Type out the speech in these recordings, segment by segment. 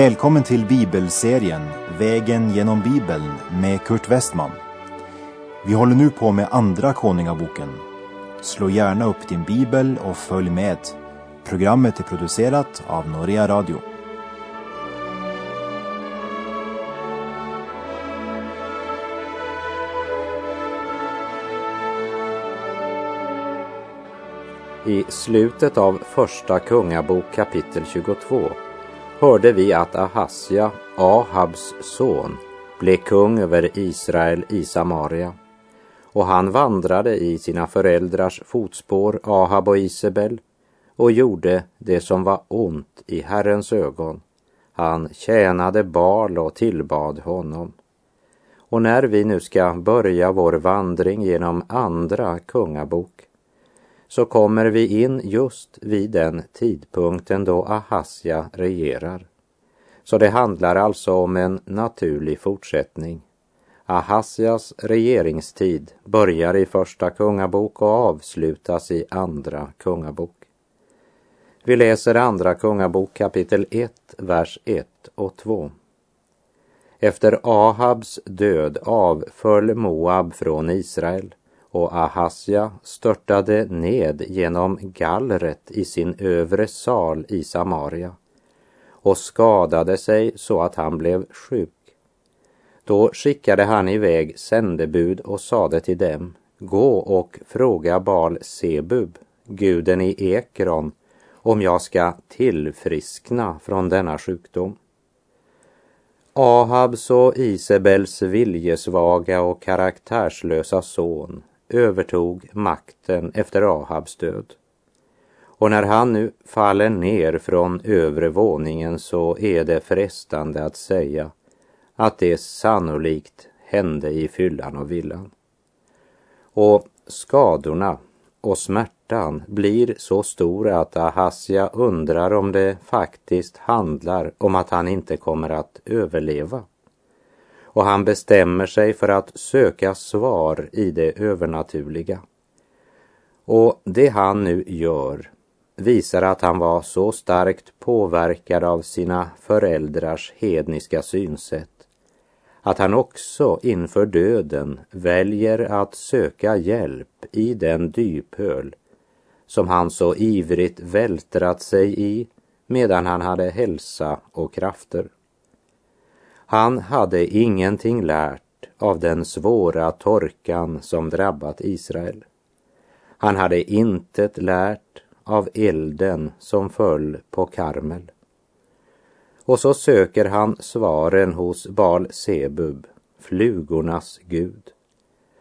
Välkommen till bibelserien Vägen genom Bibeln med Kurt Westman. Vi håller nu på med Andra Konungaboken. Slå gärna upp din bibel och följ med. Programmet är producerat av Norea Radio. I slutet av Första Kungabok kapitel 22 hörde vi att Ahasja, Ahabs son, blev kung över Israel i Samaria. Och han vandrade i sina föräldrars fotspår, Ahab och Isabel, och gjorde det som var ont i Herrens ögon. Han tjänade Bal och tillbad honom. Och när vi nu ska börja vår vandring genom Andra Kungabok så kommer vi in just vid den tidpunkten då Ahasja regerar. Så det handlar alltså om en naturlig fortsättning. Ahasjas regeringstid börjar i Första Kungabok och avslutas i Andra Kungabok. Vi läser Andra Kungabok kapitel 1, vers 1 och 2. Efter Ahabs död avföll Moab från Israel och Ahasja störtade ned genom gallret i sin övre sal i Samaria och skadade sig så att han blev sjuk. Då skickade han iväg sändebud och sade till dem, gå och fråga Bal Sebub, guden i Ekron, om jag ska tillfriskna från denna sjukdom. Ahabs och Isabels viljesvaga och karaktärslösa son övertog makten efter Ahabs död. Och när han nu faller ner från övre våningen så är det frestande att säga att det sannolikt hände i fyllan och villan. Och skadorna och smärtan blir så stora att Ahasja undrar om det faktiskt handlar om att han inte kommer att överleva och han bestämmer sig för att söka svar i det övernaturliga. Och det han nu gör visar att han var så starkt påverkad av sina föräldrars hedniska synsätt att han också inför döden väljer att söka hjälp i den dyphöl som han så ivrigt vältrat sig i medan han hade hälsa och krafter. Han hade ingenting lärt av den svåra torkan som drabbat Israel. Han hade intet lärt av elden som föll på Karmel. Och så söker han svaren hos Bal Sebub, flugornas gud,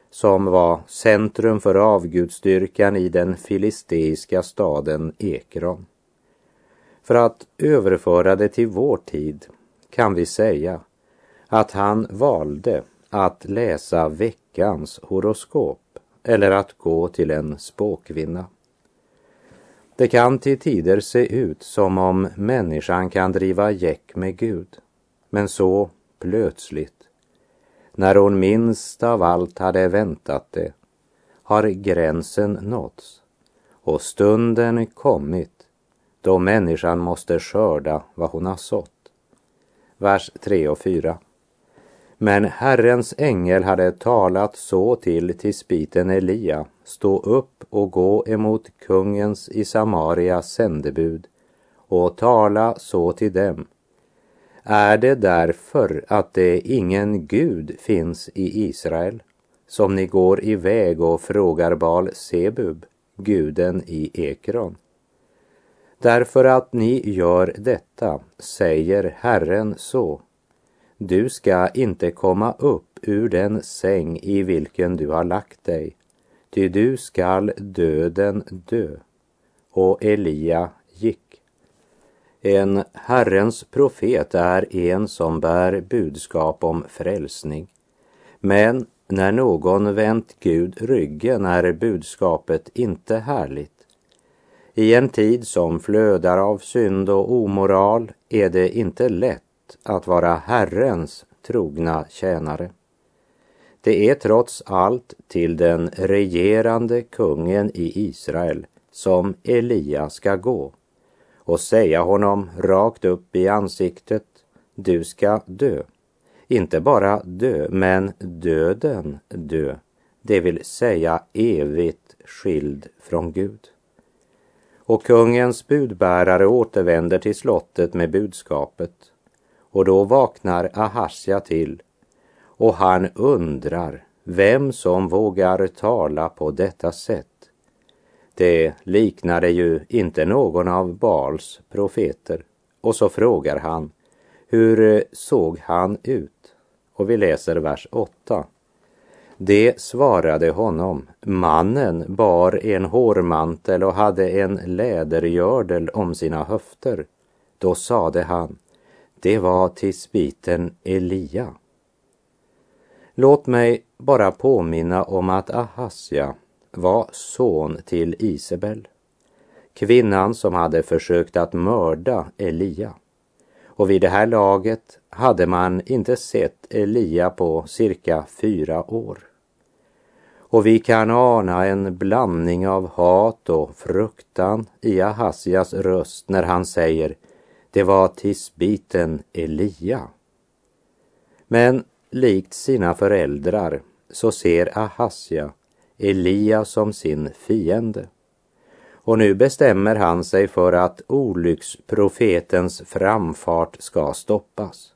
som var centrum för avgudstyrkan i den filisteiska staden Ekron. För att överföra det till vår tid kan vi säga att han valde att läsa veckans horoskop eller att gå till en spåkvinna. Det kan till tider se ut som om människan kan driva gäck med Gud, men så plötsligt, när hon minst av allt hade väntat det, har gränsen nåtts och stunden kommit då människan måste skörda vad hon har sått. Vers 3 och 4. Men Herrens ängel hade talat så till tisbiten Elia, stå upp och gå emot kungens i Samaria sändebud och tala så till dem. Är det därför att det ingen Gud finns i Israel som ni går iväg och frågar Bal Sebub, guden i Ekron? Därför att ni gör detta, säger Herren så du ska inte komma upp ur den säng i vilken du har lagt dig, ty du skall döden dö. Och Elia gick. En Herrens profet är en som bär budskap om frälsning. Men när någon vänt Gud ryggen är budskapet inte härligt. I en tid som flödar av synd och omoral är det inte lätt att vara Herrens trogna tjänare. Det är trots allt till den regerande kungen i Israel som Elia ska gå och säga honom rakt upp i ansiktet du ska dö. Inte bara dö, men döden dö, det vill säga evigt skild från Gud. Och kungens budbärare återvänder till slottet med budskapet. Och då vaknar Ahasja till och han undrar vem som vågar tala på detta sätt. Det liknade ju inte någon av Baals profeter. Och så frågar han, hur såg han ut? Och vi läser vers 8. Det svarade honom, mannen bar en hårmantel och hade en lädergördel om sina höfter. Då sade han, det var tisbiten Elia. Låt mig bara påminna om att Ahasja var son till Isabel, kvinnan som hade försökt att mörda Elia. Och vid det här laget hade man inte sett Elia på cirka fyra år. Och vi kan ana en blandning av hat och fruktan i Ahasias röst när han säger det var tisbiten Elia. Men likt sina föräldrar så ser Ahasja Elia som sin fiende. Och nu bestämmer han sig för att olycksprofetens framfart ska stoppas.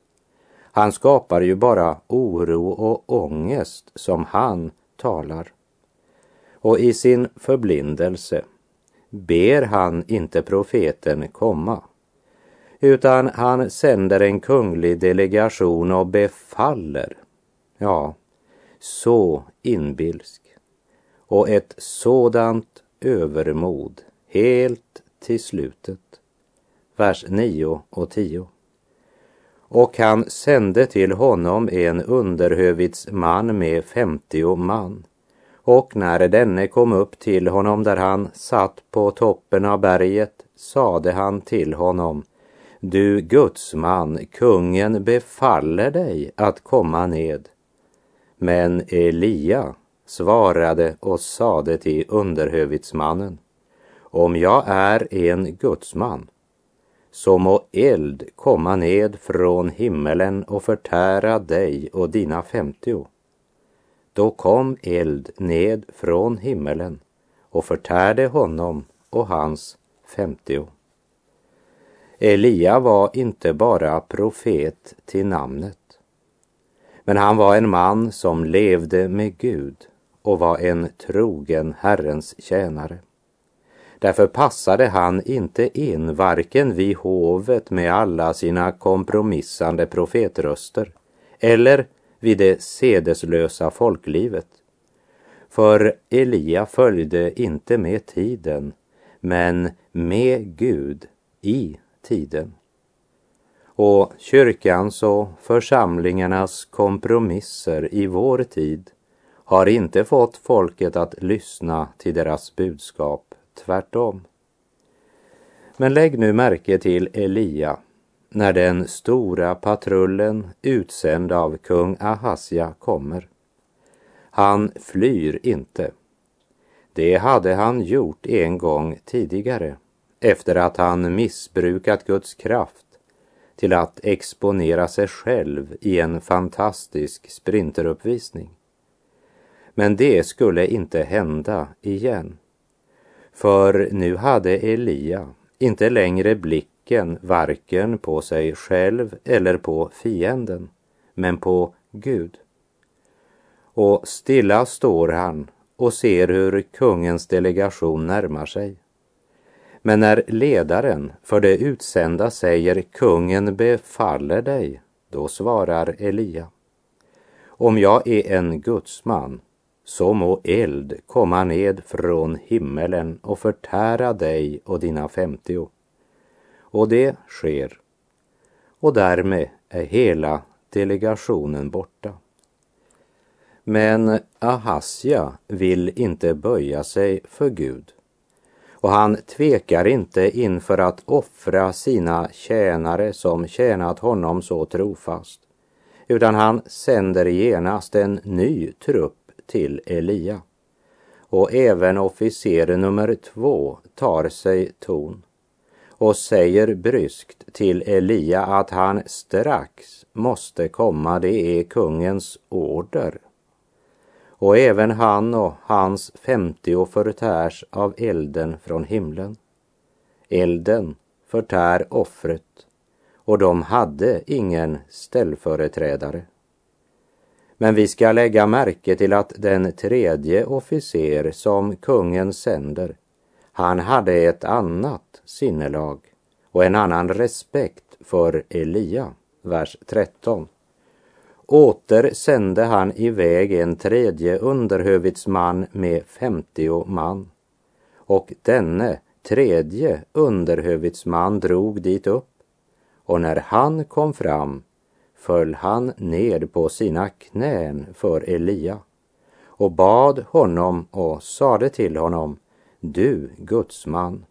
Han skapar ju bara oro och ångest som han talar. Och i sin förblindelse ber han inte profeten komma, utan han sänder en kunglig delegation och befaller. Ja, så inbilsk och ett sådant övermod helt till slutet. Vers 9 och 10. Och han sände till honom en underhövitsman med femtio man. Och när denne kom upp till honom där han satt på toppen av berget sade han till honom du gudsman, kungen befaller dig att komma ned. Men Elia svarade och sade till underhövitsmannen Om jag är en gudsman så må eld komma ned från himmelen och förtära dig och dina femtio. Då kom eld ned från himmelen och förtärde honom och hans femtio. Elia var inte bara profet till namnet, men han var en man som levde med Gud och var en trogen Herrens tjänare. Därför passade han inte in varken vid hovet med alla sina kompromissande profetröster eller vid det sedeslösa folklivet. För Elia följde inte med tiden, men med Gud i tiden. Och kyrkans och församlingarnas kompromisser i vår tid har inte fått folket att lyssna till deras budskap tvärtom. Men lägg nu märke till Elia när den stora patrullen utsänd av kung Ahasja kommer. Han flyr inte. Det hade han gjort en gång tidigare efter att han missbrukat Guds kraft till att exponera sig själv i en fantastisk sprinteruppvisning. Men det skulle inte hända igen. För nu hade Elia inte längre blicken varken på sig själv eller på fienden, men på Gud. Och stilla står han och ser hur kungens delegation närmar sig. Men när ledaren för det utsända säger kungen befaller dig, då svarar Elia. Om jag är en gudsman så må eld komma ned från himmelen och förtära dig och dina femtio. Och det sker. Och därmed är hela delegationen borta. Men Ahasja vill inte böja sig för Gud och han tvekar inte inför att offra sina tjänare som tjänat honom så trofast, utan han sänder genast en ny trupp till Elia. Och även officer nummer två tar sig ton. och säger bryskt till Elia att han strax måste komma, det är kungens order. Och även han och hans femtio förtärs av elden från himlen. Elden förtär offret och de hade ingen ställföreträdare. Men vi ska lägga märke till att den tredje officer som kungen sänder, han hade ett annat sinnelag och en annan respekt för Elia, vers 13. Åter sände han iväg en tredje underhövitsman med femtio man. Och denne tredje underhövitsman drog dit upp och när han kom fram föll han ned på sina knän för Elia och bad honom och sade till honom, du gudsman,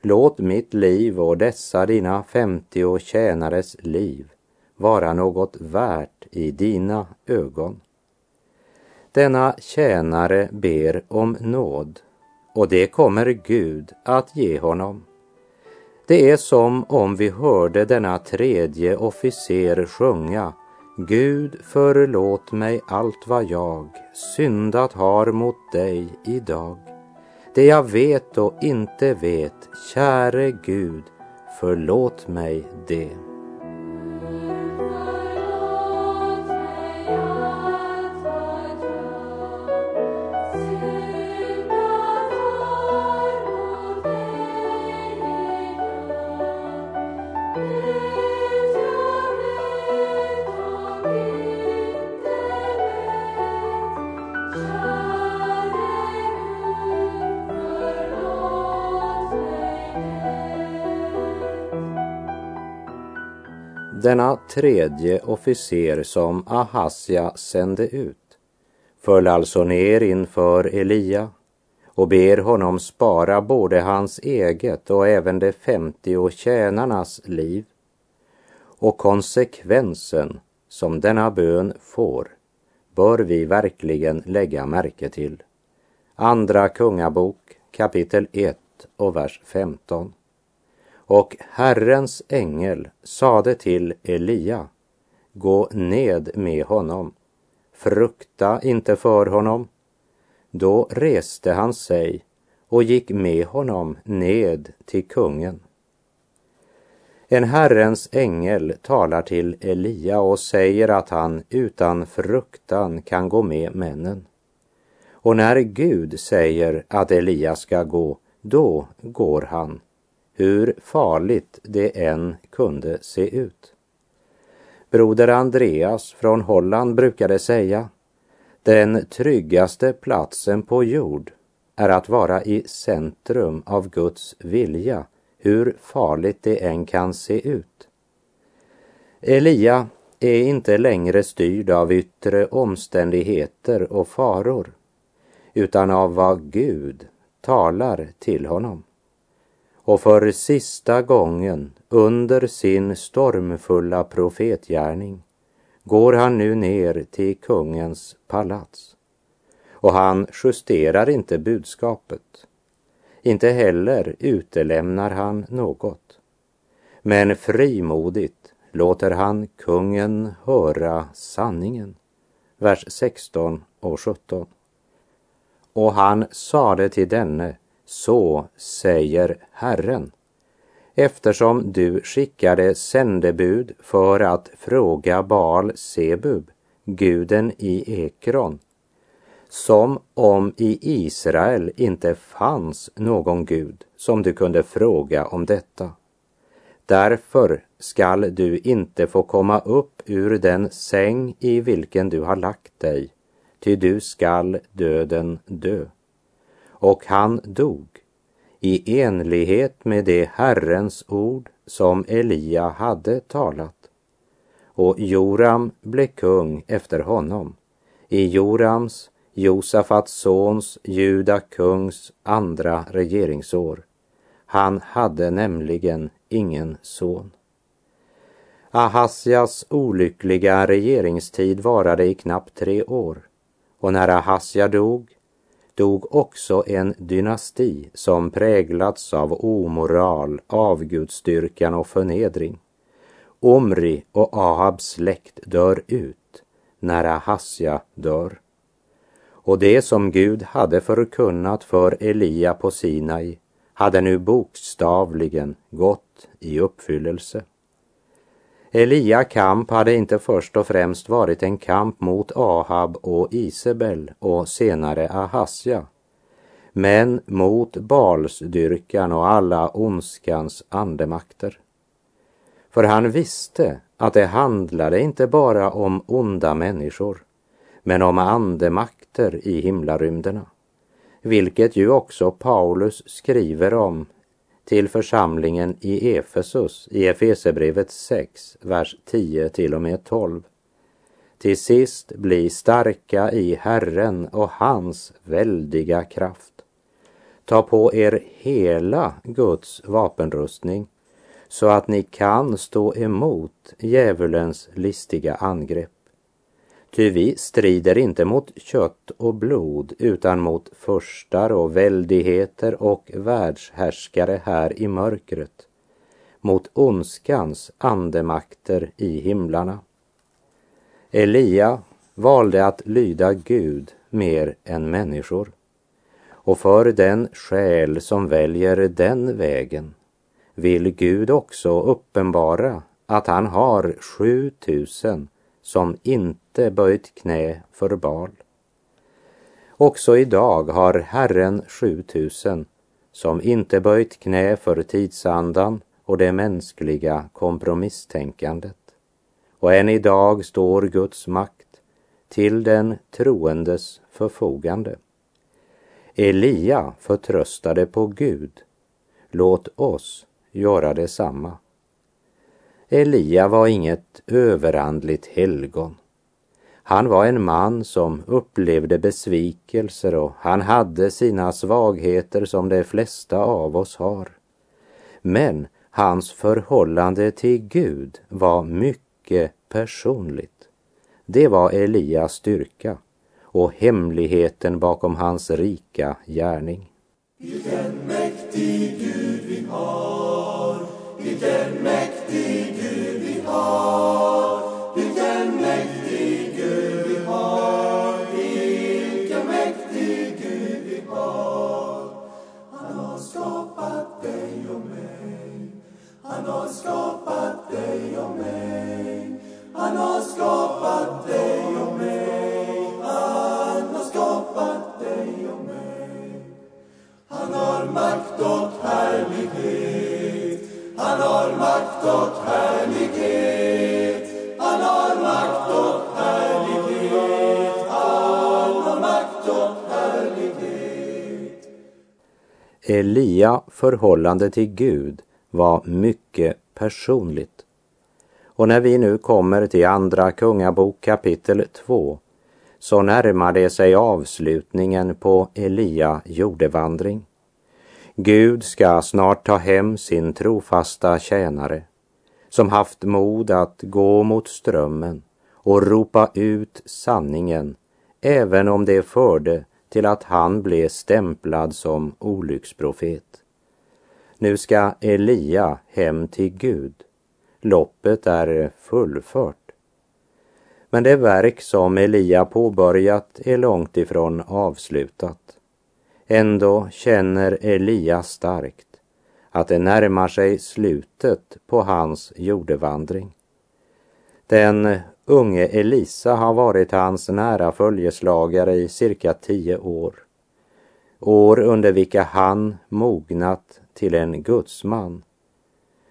låt mitt liv och dessa dina femtio tjänares liv vara något värt i dina ögon. Denna tjänare ber om nåd och det kommer Gud att ge honom. Det är som om vi hörde denna tredje officer sjunga Gud förlåt mig allt vad jag syndat har mot dig idag. Det jag vet och inte vet, käre Gud, förlåt mig det. Tredje officer som Ahasja sände ut föll alltså ner inför Elia och ber honom spara både hans eget och även de femtio tjänarnas liv. Och konsekvensen som denna bön får bör vi verkligen lägga märke till. Andra Kungabok kapitel 1 och vers 15. Och Herrens ängel sade till Elia, gå ned med honom, frukta inte för honom. Då reste han sig och gick med honom ned till kungen. En Herrens ängel talar till Elia och säger att han utan fruktan kan gå med männen. Och när Gud säger att Elia ska gå, då går han hur farligt det än kunde se ut. Broder Andreas från Holland brukade säga den tryggaste platsen på jord är att vara i centrum av Guds vilja, hur farligt det än kan se ut. Elia är inte längre styrd av yttre omständigheter och faror, utan av vad Gud talar till honom och för sista gången under sin stormfulla profetgärning går han nu ner till kungens palats. Och han justerar inte budskapet. Inte heller utelämnar han något. Men frimodigt låter han kungen höra sanningen. Vers 16 och 17. Och han sade till denne så säger Herren. Eftersom du skickade sändebud för att fråga Baal Sebub, guden i Ekron, som om i Israel inte fanns någon gud som du kunde fråga om detta. Därför skall du inte få komma upp ur den säng i vilken du har lagt dig, ty du skall döden dö och han dog i enlighet med det Herrens ord som Elia hade talat. Och Joram blev kung efter honom i Jorams, Josafats sons, Juda kungs andra regeringsår. Han hade nämligen ingen son. Ahasjas olyckliga regeringstid varade i knappt tre år och när Ahasja dog dog också en dynasti som präglats av omoral, avgudstyrkan och förnedring. Omri och Ahabs släkt dör ut när Ahasja dör. Och det som Gud hade förkunnat för Elia på Sinai hade nu bokstavligen gått i uppfyllelse. Elia kamp hade inte först och främst varit en kamp mot Ahab och Isabel och senare Ahasja, men mot Balsdyrkan och alla ondskans andemakter. För han visste att det handlade inte bara om onda människor, men om andemakter i himlarymderna, vilket ju också Paulus skriver om till församlingen i Efesus i Efesebrevet 6, vers 10 till och med 12. Till sist bli starka i Herren och hans väldiga kraft. Ta på er hela Guds vapenrustning så att ni kan stå emot djävulens listiga angrepp. Ty vi strider inte mot kött och blod utan mot förstar och väldigheter och världshärskare här i mörkret, mot ondskans andemakter i himlarna. Elia valde att lyda Gud mer än människor. Och för den själ som väljer den vägen vill Gud också uppenbara att han har 7000 som inte böjt knä för Bal. Också idag har Herren 7000 som inte böjt knä för tidsandan och det mänskliga kompromisstänkandet. Och än idag står Guds makt till den troendes förfogande. Elia förtröstade på Gud. Låt oss göra detsamma. Elia var inget överandligt helgon. Han var en man som upplevde besvikelser och han hade sina svagheter som de flesta av oss har. Men hans förhållande till Gud var mycket personligt. Det var Elias styrka och hemligheten bakom hans rika gärning. Vilken mäktig Gud vi har, Elia förhållande till Gud var mycket personligt. Och när vi nu kommer till Andra Kungabok kapitel 2 så närmar det sig avslutningen på Elia jordevandring. Gud ska snart ta hem sin trofasta tjänare som haft mod att gå mot strömmen och ropa ut sanningen även om det förde till att han blev stämplad som olycksprofet. Nu ska Elia hem till Gud. Loppet är fullfört. Men det verk som Elia påbörjat är långt ifrån avslutat. Ändå känner Elia starkt att det närmar sig slutet på hans jordevandring. Den unge Elisa har varit hans nära följeslagare i cirka tio år. År under vilka han mognat till en gudsman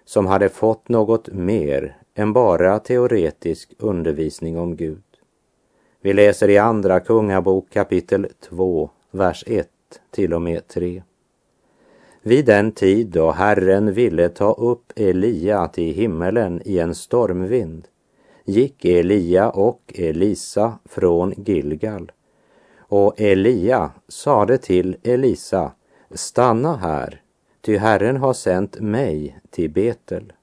som hade fått något mer än bara teoretisk undervisning om Gud. Vi läser i Andra Kungabok kapitel 2, vers 1 till och med 3. Vid den tid då Herren ville ta upp Elia till himmelen i en stormvind gick Elia och Elisa från Gilgal. Och Elia sade till Elisa, stanna här, ty Herren har sänt mig till Betel.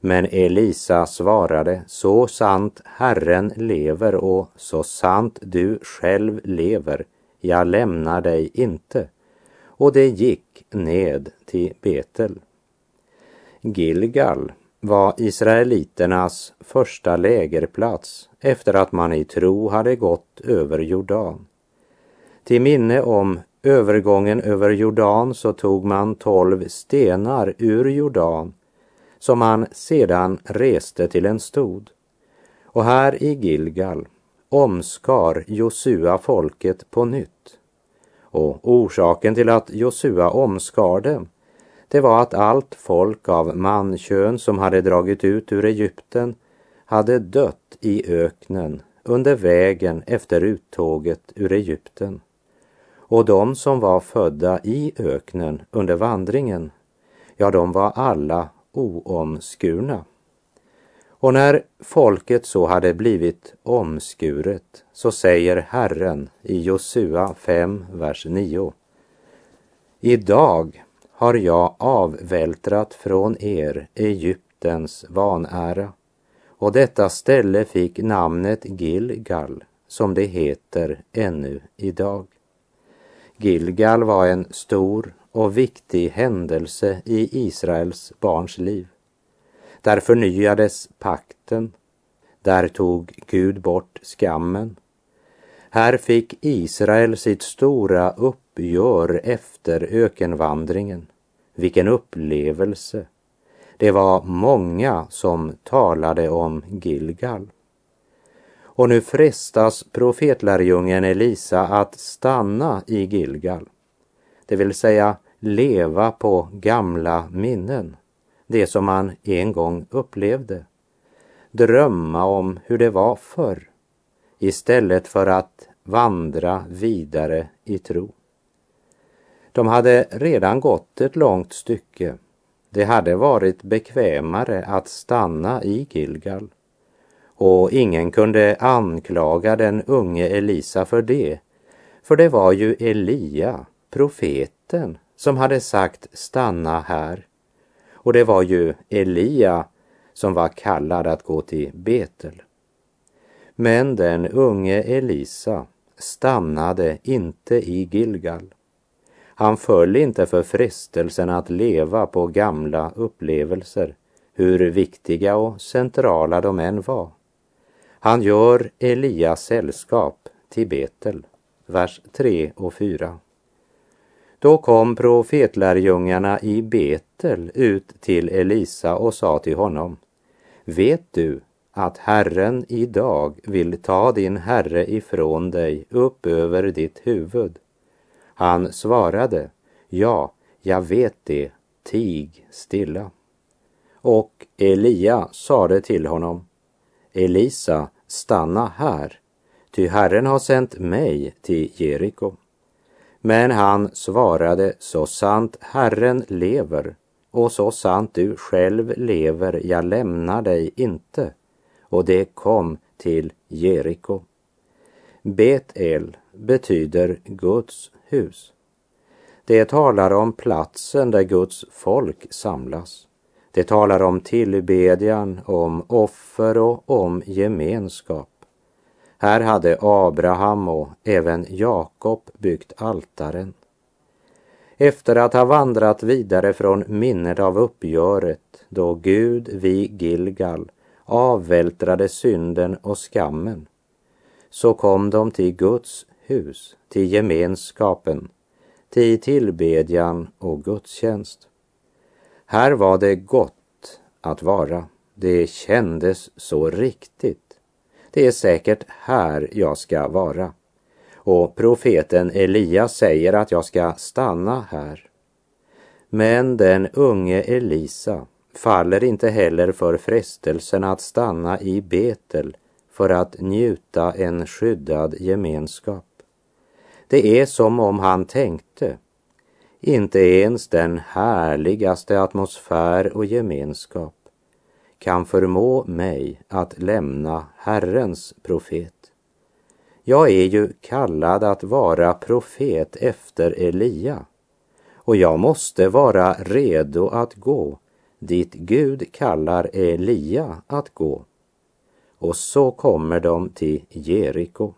Men Elisa svarade, så sant Herren lever och så sant du själv lever, jag lämnar dig inte. Och det gick ned till Betel. Gilgal var israeliternas första lägerplats efter att man i tro hade gått över Jordan. Till minne om övergången över Jordan så tog man tolv stenar ur Jordan som man sedan reste till en stod. Och här i Gilgal omskar Josua folket på nytt. Och orsaken till att Josua omskar dem, det var att allt folk av mankön som hade dragit ut ur Egypten hade dött i öknen under vägen efter uttåget ur Egypten. Och de som var födda i öknen under vandringen, ja, de var alla oomskurna. Och när folket så hade blivit omskuret så säger Herren i Josua 5, vers 9. Idag har jag avvältrat från er Egyptens vanära och detta ställe fick namnet Gilgal som det heter ännu idag. Gilgal var en stor och viktig händelse i Israels barns liv. Där förnyades pakten. Där tog Gud bort skammen. Här fick Israel sitt stora uppgör efter ökenvandringen. Vilken upplevelse! Det var många som talade om Gilgal. Och nu frestas profetlärjungen Elisa att stanna i Gilgal, det vill säga leva på gamla minnen det som man en gång upplevde. Drömma om hur det var förr istället för att vandra vidare i tro. De hade redan gått ett långt stycke. Det hade varit bekvämare att stanna i Gilgal och ingen kunde anklaga den unge Elisa för det, för det var ju Elia, profeten, som hade sagt stanna här och det var ju Elia som var kallad att gå till Betel. Men den unge Elisa stannade inte i Gilgal. Han föll inte för frestelsen att leva på gamla upplevelser, hur viktiga och centrala de än var. Han gör Elias sällskap till Betel, vers 3 och 4. Då kom profetlärjungarna i Betel ut till Elisa och sa till honom, vet du att Herren idag vill ta din herre ifrån dig upp över ditt huvud? Han svarade, ja, jag vet det, tig stilla. Och Elia sade till honom, Elisa, stanna här, ty Herren har sänt mig till Jeriko. Men han svarade, så sant Herren lever och så sant du själv lever, jag lämnar dig inte. Och det kom till Jeriko. Betel betyder Guds hus. Det talar om platsen där Guds folk samlas. Det talar om tillbedjan, om offer och om gemenskap. Här hade Abraham och även Jakob byggt altaren. Efter att ha vandrat vidare från minnet av uppgöret då Gud vid Gilgal avvältrade synden och skammen så kom de till Guds hus, till gemenskapen, till tillbedjan och gudstjänst. Här var det gott att vara. Det kändes så riktigt. Det är säkert här jag ska vara. Och profeten Elia säger att jag ska stanna här. Men den unge Elisa faller inte heller för frestelsen att stanna i Betel för att njuta en skyddad gemenskap. Det är som om han tänkte, inte ens den härligaste atmosfär och gemenskap kan förmå mig att lämna Herrens profet. Jag är ju kallad att vara profet efter Elia och jag måste vara redo att gå dit Gud kallar Elia att gå. Och så kommer de till Jeriko,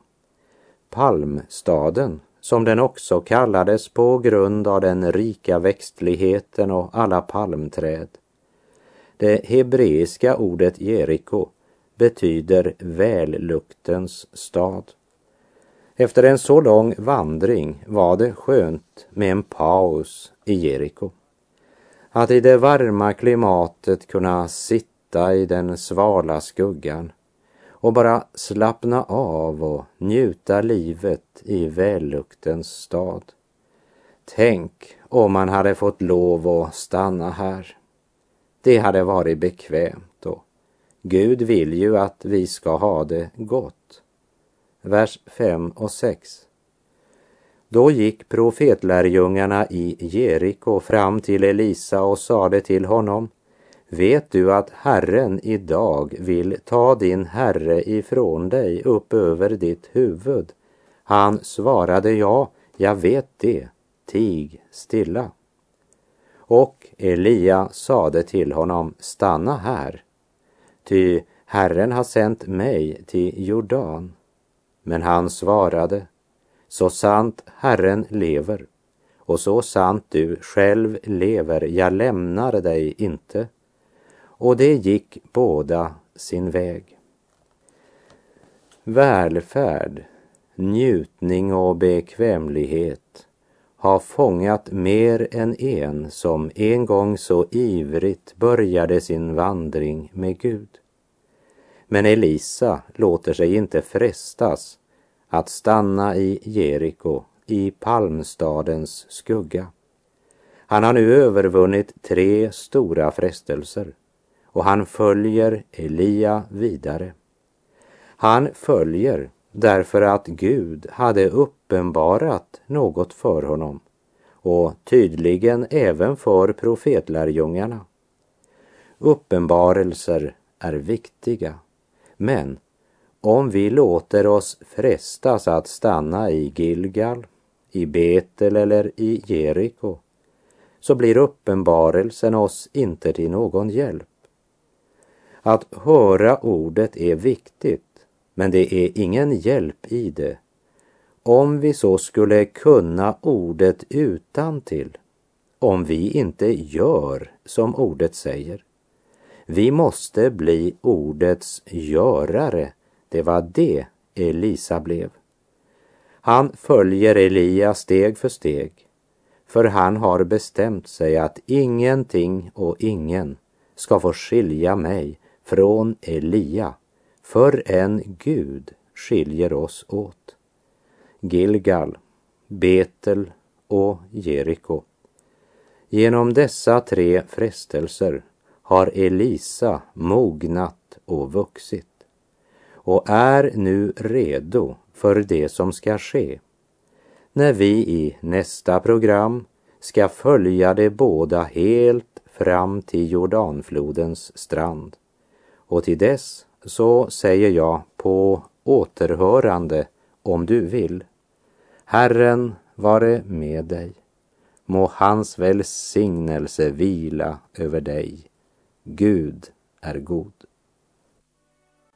palmstaden som den också kallades på grund av den rika växtligheten och alla palmträd. Det hebreiska ordet Jeriko betyder välluktens stad. Efter en så lång vandring var det skönt med en paus i Jeriko. Att i det varma klimatet kunna sitta i den svala skuggan och bara slappna av och njuta livet i välluktens stad. Tänk om man hade fått lov att stanna här. Det hade varit bekvämt och Gud vill ju att vi ska ha det gott. Vers 5 och 6. Då gick profetlärjungarna i Jeriko fram till Elisa och sade till honom Vet du att Herren idag vill ta din herre ifrån dig upp över ditt huvud? Han svarade ja, jag vet det, tig stilla. Och Elia sade till honom, stanna här, ty Herren har sänt mig till Jordan. Men han svarade, så sant Herren lever och så sant du själv lever, jag lämnar dig inte och det gick båda sin väg. Välfärd, njutning och bekvämlighet har fångat mer än en som en gång så ivrigt började sin vandring med Gud. Men Elisa låter sig inte frestas att stanna i Jeriko, i palmstadens skugga. Han har nu övervunnit tre stora frestelser och han följer Elia vidare. Han följer därför att Gud hade uppenbarat något för honom och tydligen även för profetlärjungarna. Uppenbarelser är viktiga, men om vi låter oss frestas att stanna i Gilgal, i Betel eller i Jeriko så blir uppenbarelsen oss inte till någon hjälp. Att höra ordet är viktigt, men det är ingen hjälp i det. Om vi så skulle kunna ordet utan till, om vi inte gör som ordet säger. Vi måste bli ordets görare. Det var det Elisa blev. Han följer Elia steg för steg, för han har bestämt sig att ingenting och ingen ska få skilja mig från Elia förrän Gud skiljer oss åt. Gilgal, Betel och Jeriko. Genom dessa tre frestelser har Elisa mognat och vuxit och är nu redo för det som ska ske när vi i nästa program ska följa de båda helt fram till Jordanflodens strand. Och till dess så säger jag på återhörande om du vill. Herren vare med dig. Må hans välsignelse vila över dig. Gud är god.